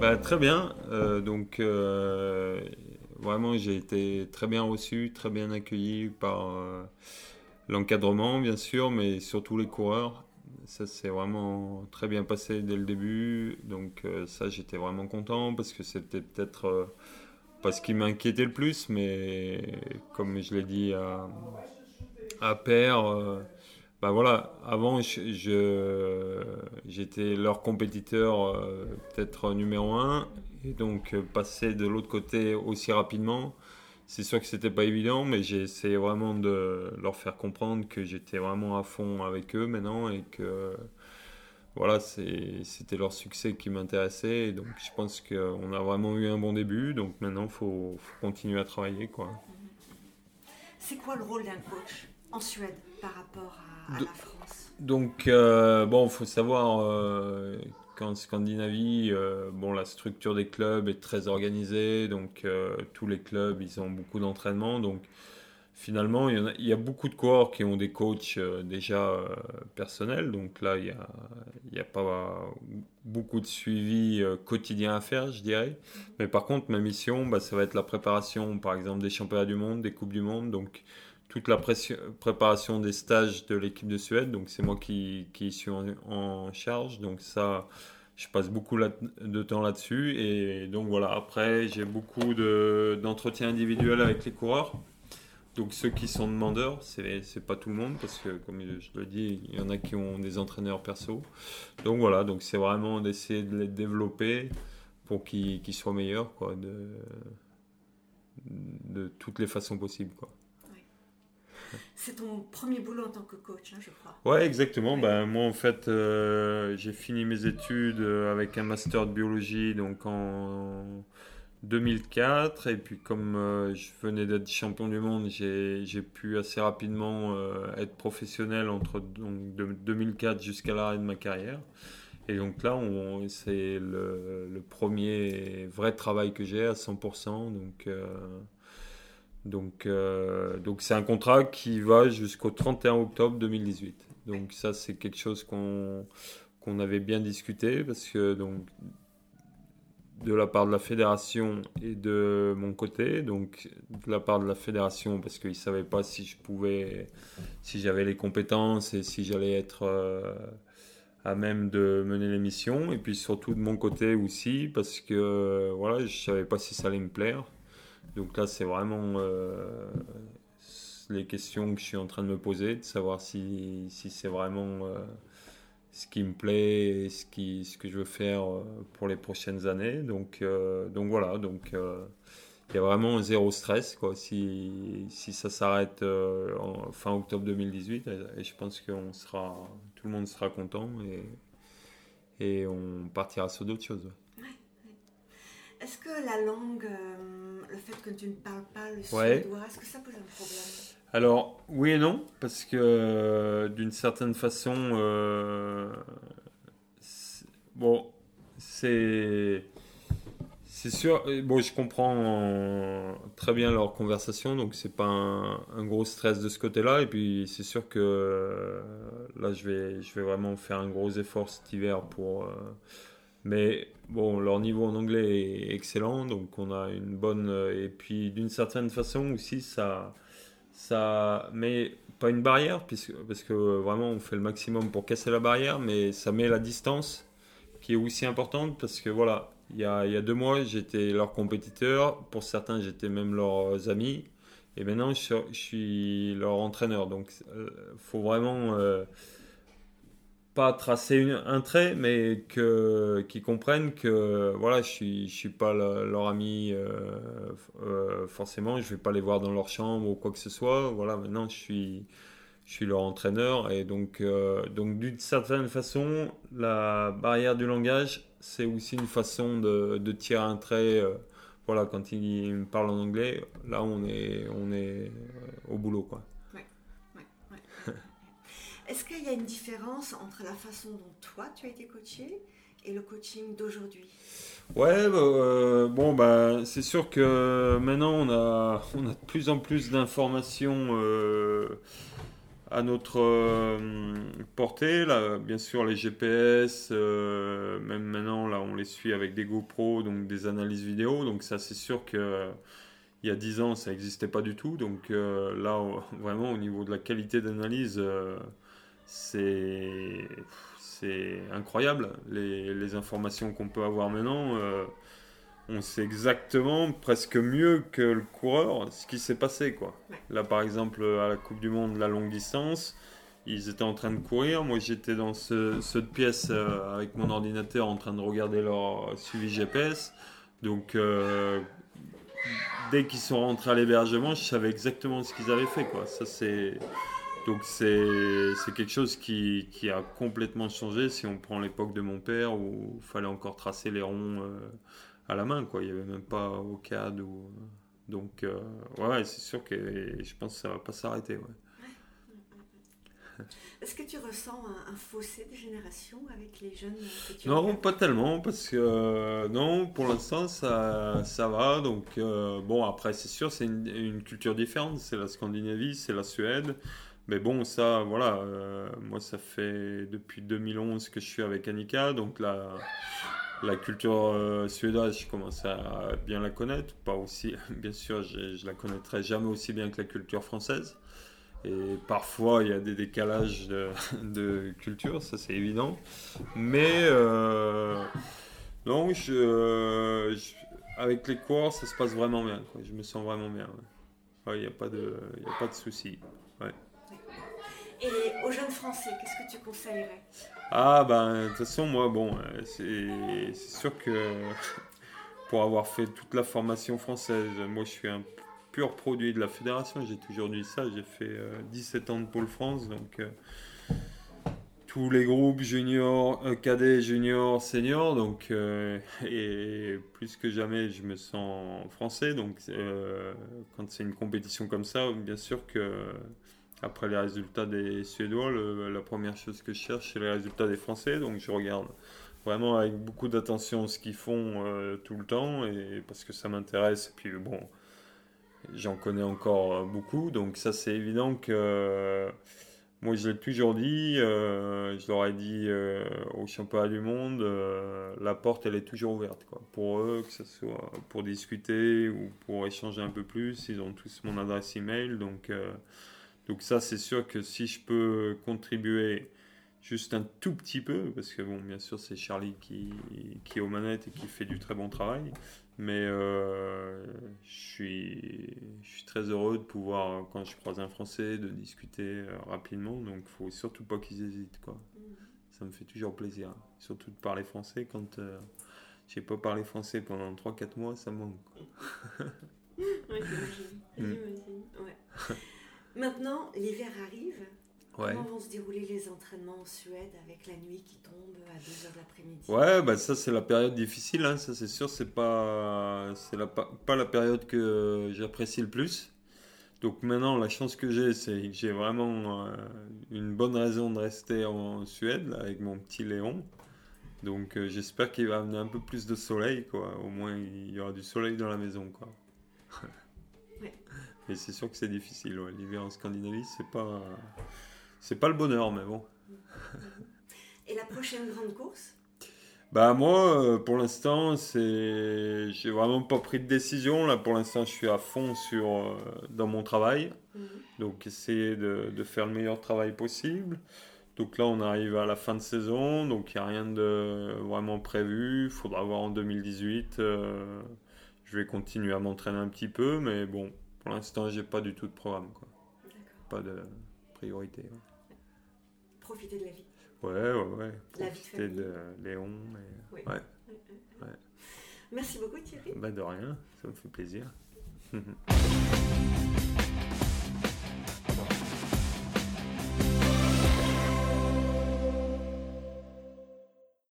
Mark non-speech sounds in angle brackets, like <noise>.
bah, Très bien. Euh, donc, euh, vraiment, j'ai été très bien reçu, très bien accueilli par euh, l'encadrement, bien sûr, mais surtout les coureurs. Ça s'est vraiment très bien passé dès le début. Donc, ça, j'étais vraiment content parce que c'était peut-être pas ce qui m'inquiétait le plus, mais comme je l'ai dit à, à Père bah voilà, avant je, j'étais leur compétiteur euh, peut-être numéro un, et donc euh, passer de l'autre côté aussi rapidement, c'est sûr que c'était pas évident, mais j'ai essayé vraiment de leur faire comprendre que j'étais vraiment à fond avec eux maintenant et que voilà, c'était leur succès qui m'intéressait. Donc je pense qu'on a vraiment eu un bon début, donc maintenant il faut, faut, continuer à travailler. C'est quoi le rôle d'un coach en Suède par rapport à donc, euh, bon, il faut savoir euh, qu'en Scandinavie, euh, bon, la structure des clubs est très organisée, donc tous les clubs, ils ont beaucoup d'entraînement, donc finalement, il y, a, il y, a, beaucoup de coureurs qui ont des coachs déjà personnels, donc là, il n'y a, il a, pas beaucoup de suivi quotidien à faire, je dirais. Mais par contre, ma mission, bah, ça va être la préparation, par exemple, des championnats du monde, des Coupes du Monde, donc toute la préparation des stages de l'équipe de Suède. Donc c'est moi qui, suis en, charge. Donc ça, je passe beaucoup de temps là-dessus. Et donc voilà, après, j'ai beaucoup d'entretiens individuels avec les coureurs. Donc ceux qui sont demandeurs, c'est pas tout le monde parce que comme je le dis, il y en a qui ont des entraîneurs perso. Donc voilà, donc c'est vraiment d'essayer de les développer pour qu'ils soient meilleurs quoi, de, de toutes les façons possibles quoi. C'est ton premier boulot en tant que coach, hein, je crois. Ouais, exactement. Ben, moi, en fait, euh, j'ai fini mes études euh, avec un master de biologie donc en 2004. Et puis, comme euh, je venais d'être champion du monde, j'ai pu assez rapidement être professionnel entre donc, 2004 jusqu'à l'arrêt de ma carrière. Et donc là, c'est le, le, premier vrai travail que j'ai à 100%. Donc. Donc, euh, donc c'est un contrat qui va jusqu'au 31 octobre 2018. Donc ça, c'est quelque chose qu'on avait bien discuté parce que donc de la part de la fédération et de mon côté, donc de la part de la fédération parce qu'ils ne savaient pas si je pouvais, si j'avais les compétences et si j'allais être euh, à même de mener l'émission, et puis surtout de mon côté aussi parce que voilà, je ne savais pas si ça allait me plaire. Donc là, c'est vraiment euh, les questions que je suis en train de me poser, de savoir si, si c'est vraiment euh, ce qui me plaît et ce, qui, ce que je veux faire euh, pour les prochaines années. Donc, donc voilà, donc il y a vraiment zéro stress quoi, si, si ça s'arrête fin octobre 2018. Et, je pense que sera, tout le monde sera content et, et on partira sur d'autres choses. Est-ce que la langue, le fait que tu ne parles pas le suédois, est-ce que ça pose un problème? Alors, oui et non, parce que euh, d'une certaine façon, euh, bon, c'est. C'est sûr, bon, je comprends très bien leur conversation, donc c'est pas un, gros stress de ce côté-là. Et puis c'est sûr que là, je vais, je vais vraiment faire un gros effort cet hiver pour, mais bon, leur niveau en anglais est excellent, donc on a une bonne. Euh, et puis d'une certaine façon aussi, ça, ça met pas une barrière, puisque, parce que vraiment on fait le maximum pour casser la barrière, mais ça met la distance qui est aussi importante, parce que voilà, il y a, y a deux mois j'étais leur compétiteur, pour certains j'étais même leurs amis, et maintenant je, suis leur entraîneur. Donc il euh, faut vraiment. Euh, pas tracer un trait, mais que qu'ils comprennent que voilà, je suis pas leur ami euh, euh, forcément, je vais pas les voir dans leur chambre ou quoi que ce soit. Voilà, maintenant je suis leur entraîneur et donc euh, donc d'une certaine façon, la barrière du langage, c'est aussi une façon de, tirer un trait. voilà, quand ils me parlent en anglais, là on est au boulot quoi. Est-ce qu'il y a une différence entre la façon dont toi tu as été coaché et le coaching d'aujourd'hui? Ouais, bah, euh, bon, bah, c'est sûr que maintenant on a, on a de plus en plus d'informations euh, à notre euh, portée. Là, bien sûr, les GPS, même maintenant, là, on les suit avec des GoPro, donc des analyses vidéo. Donc ça, c'est sûr que il y a 10 ans, ça n'existait pas du tout. Donc là, vraiment, au niveau de la qualité d'analyse, c'est c'est incroyable les, les informations qu'on peut avoir maintenant on sait exactement, presque mieux que le coureur, ce qui s'est passé. Quoi. Là, par exemple, à la Coupe du Monde, la longue distance, ils étaient en train de courir. Moi, j'étais dans ce, cette pièce euh, avec mon ordinateur en train de regarder leur suivi GPS. Donc, euh, dès qu'ils sont rentrés à l'hébergement, je savais exactement ce qu'ils avaient fait. Quoi. Ça, c'est... Donc c'est, quelque chose qui, qui, a complètement changé si on prend l'époque de mon père où il fallait encore tracer les ronds euh, à la main, quoi. Il n'y avait même pas au cadre. Ou... Donc, euh, ouais, c'est sûr que je pense que ça va pas s'arrêter. Ouais. <laughs> Est-ce que tu ressens un, fossé de génération avec les jeunes que tu Non, pas tellement, parce que euh, non, pour l'instant, ça, ça va. Donc, euh, bon, après, c'est sûr, c'est une, une, culture différente. C'est la Scandinavie, c'est la Suède. Mais bon, ça, voilà, moi, ça fait depuis 2011 que je suis avec Annika. Donc là, la culture euh, suédoise, je commence à bien la connaître. Pas aussi, <laughs> bien sûr, je, je la connaîtrai jamais aussi bien que la culture française. Et parfois, il y a des décalages de, <laughs> culture, ça c'est évident. Mais euh, avec les cours, ça se passe vraiment bien. Je me sens vraiment bien. Il n'y a pas de, y a de souci. Ouais. Et aux jeunes Français, qu'est-ce que tu conseillerais? Ah, ben, de toute façon, moi, bon, euh, c'est sûr que <laughs> pour avoir fait toute la formation française, moi, je suis un pur produit de la fédération. J'ai toujours dit ça. J'ai fait 17 euh, ans de Pôle France, donc euh, tous les groupes juniors, cadets, juniors, seniors, donc <laughs> et plus que jamais, je me sens français. Donc, quand c'est une compétition comme ça, bien sûr que après les résultats des Suédois, la première chose que je cherche, c'est les résultats des Français. Donc je regarde vraiment avec beaucoup d'attention ce qu'ils font euh, tout le temps, et parce que ça m'intéresse. Et puis bon, j'en connais encore beaucoup. Donc ça, c'est évident que moi, je l'ai toujours dit, euh, je leur ai dit euh, au championnat du monde, la porte, elle est toujours ouverte. Quoi. Pour eux, que ce soit pour discuter ou pour échanger un peu plus, ils ont tous mon adresse email. Donc donc ça, c'est sûr que si je peux contribuer juste un tout petit peu, parce que bon, bien sûr, c'est Charlie qui, qui est aux manettes et qui fait du très bon travail, mais euh, je, suis, je suis très heureux de pouvoir, quand je croise un Français, de discuter euh, rapidement, donc il faut surtout pas qu'ils hésitent, quoi. Ça me fait toujours plaisir, surtout de parler français quand euh, j'ai pas parlé français pendant 3-4 mois, ça manque. <laughs> ouais, j'imagine. Ouais. <laughs> Maintenant, l'hiver arrive. Comment vont se dérouler les entraînements en Suède avec la nuit qui tombe à 2h de l'après-midi? Ouais, bah ça c'est la période difficile, hein. ça c'est sûr, c'est pas, c'est la, pas la période que j'apprécie le plus. Donc maintenant, la chance que j'ai, c'est que j'ai vraiment euh, une bonne raison de rester en Suède avec mon petit Léon. Donc euh, j'espère qu'il va amener un peu plus de soleil, quoi. Au moins il y aura du soleil dans la maison, quoi. <laughs> Et c'est sûr que c'est difficile. L'hiver en Scandinavie, c'est pas, c'est pas le bonheur, mais bon. Et la prochaine grande course? Bah moi, euh, pour l'instant, c'est, j'ai vraiment pas pris de décision. Là, pour l'instant, je suis à fond sur euh, dans mon travail. Mhm. Donc, essayer de, de, faire le meilleur travail possible. Donc là, on arrive à la fin de saison, donc il n'y a rien de vraiment prévu. Il faudra voir en 2018. Euh, je vais continuer à m'entraîner un petit peu, mais bon, pour l'instant, j'ai pas du tout de programme. Quoi. Pas de priorité. Profiter de la vie. Ouais, ouais, ouais. Profiter de, Léon. Ouais. Merci beaucoup Thierry. Bah de rien, ça me fait plaisir. <laughs>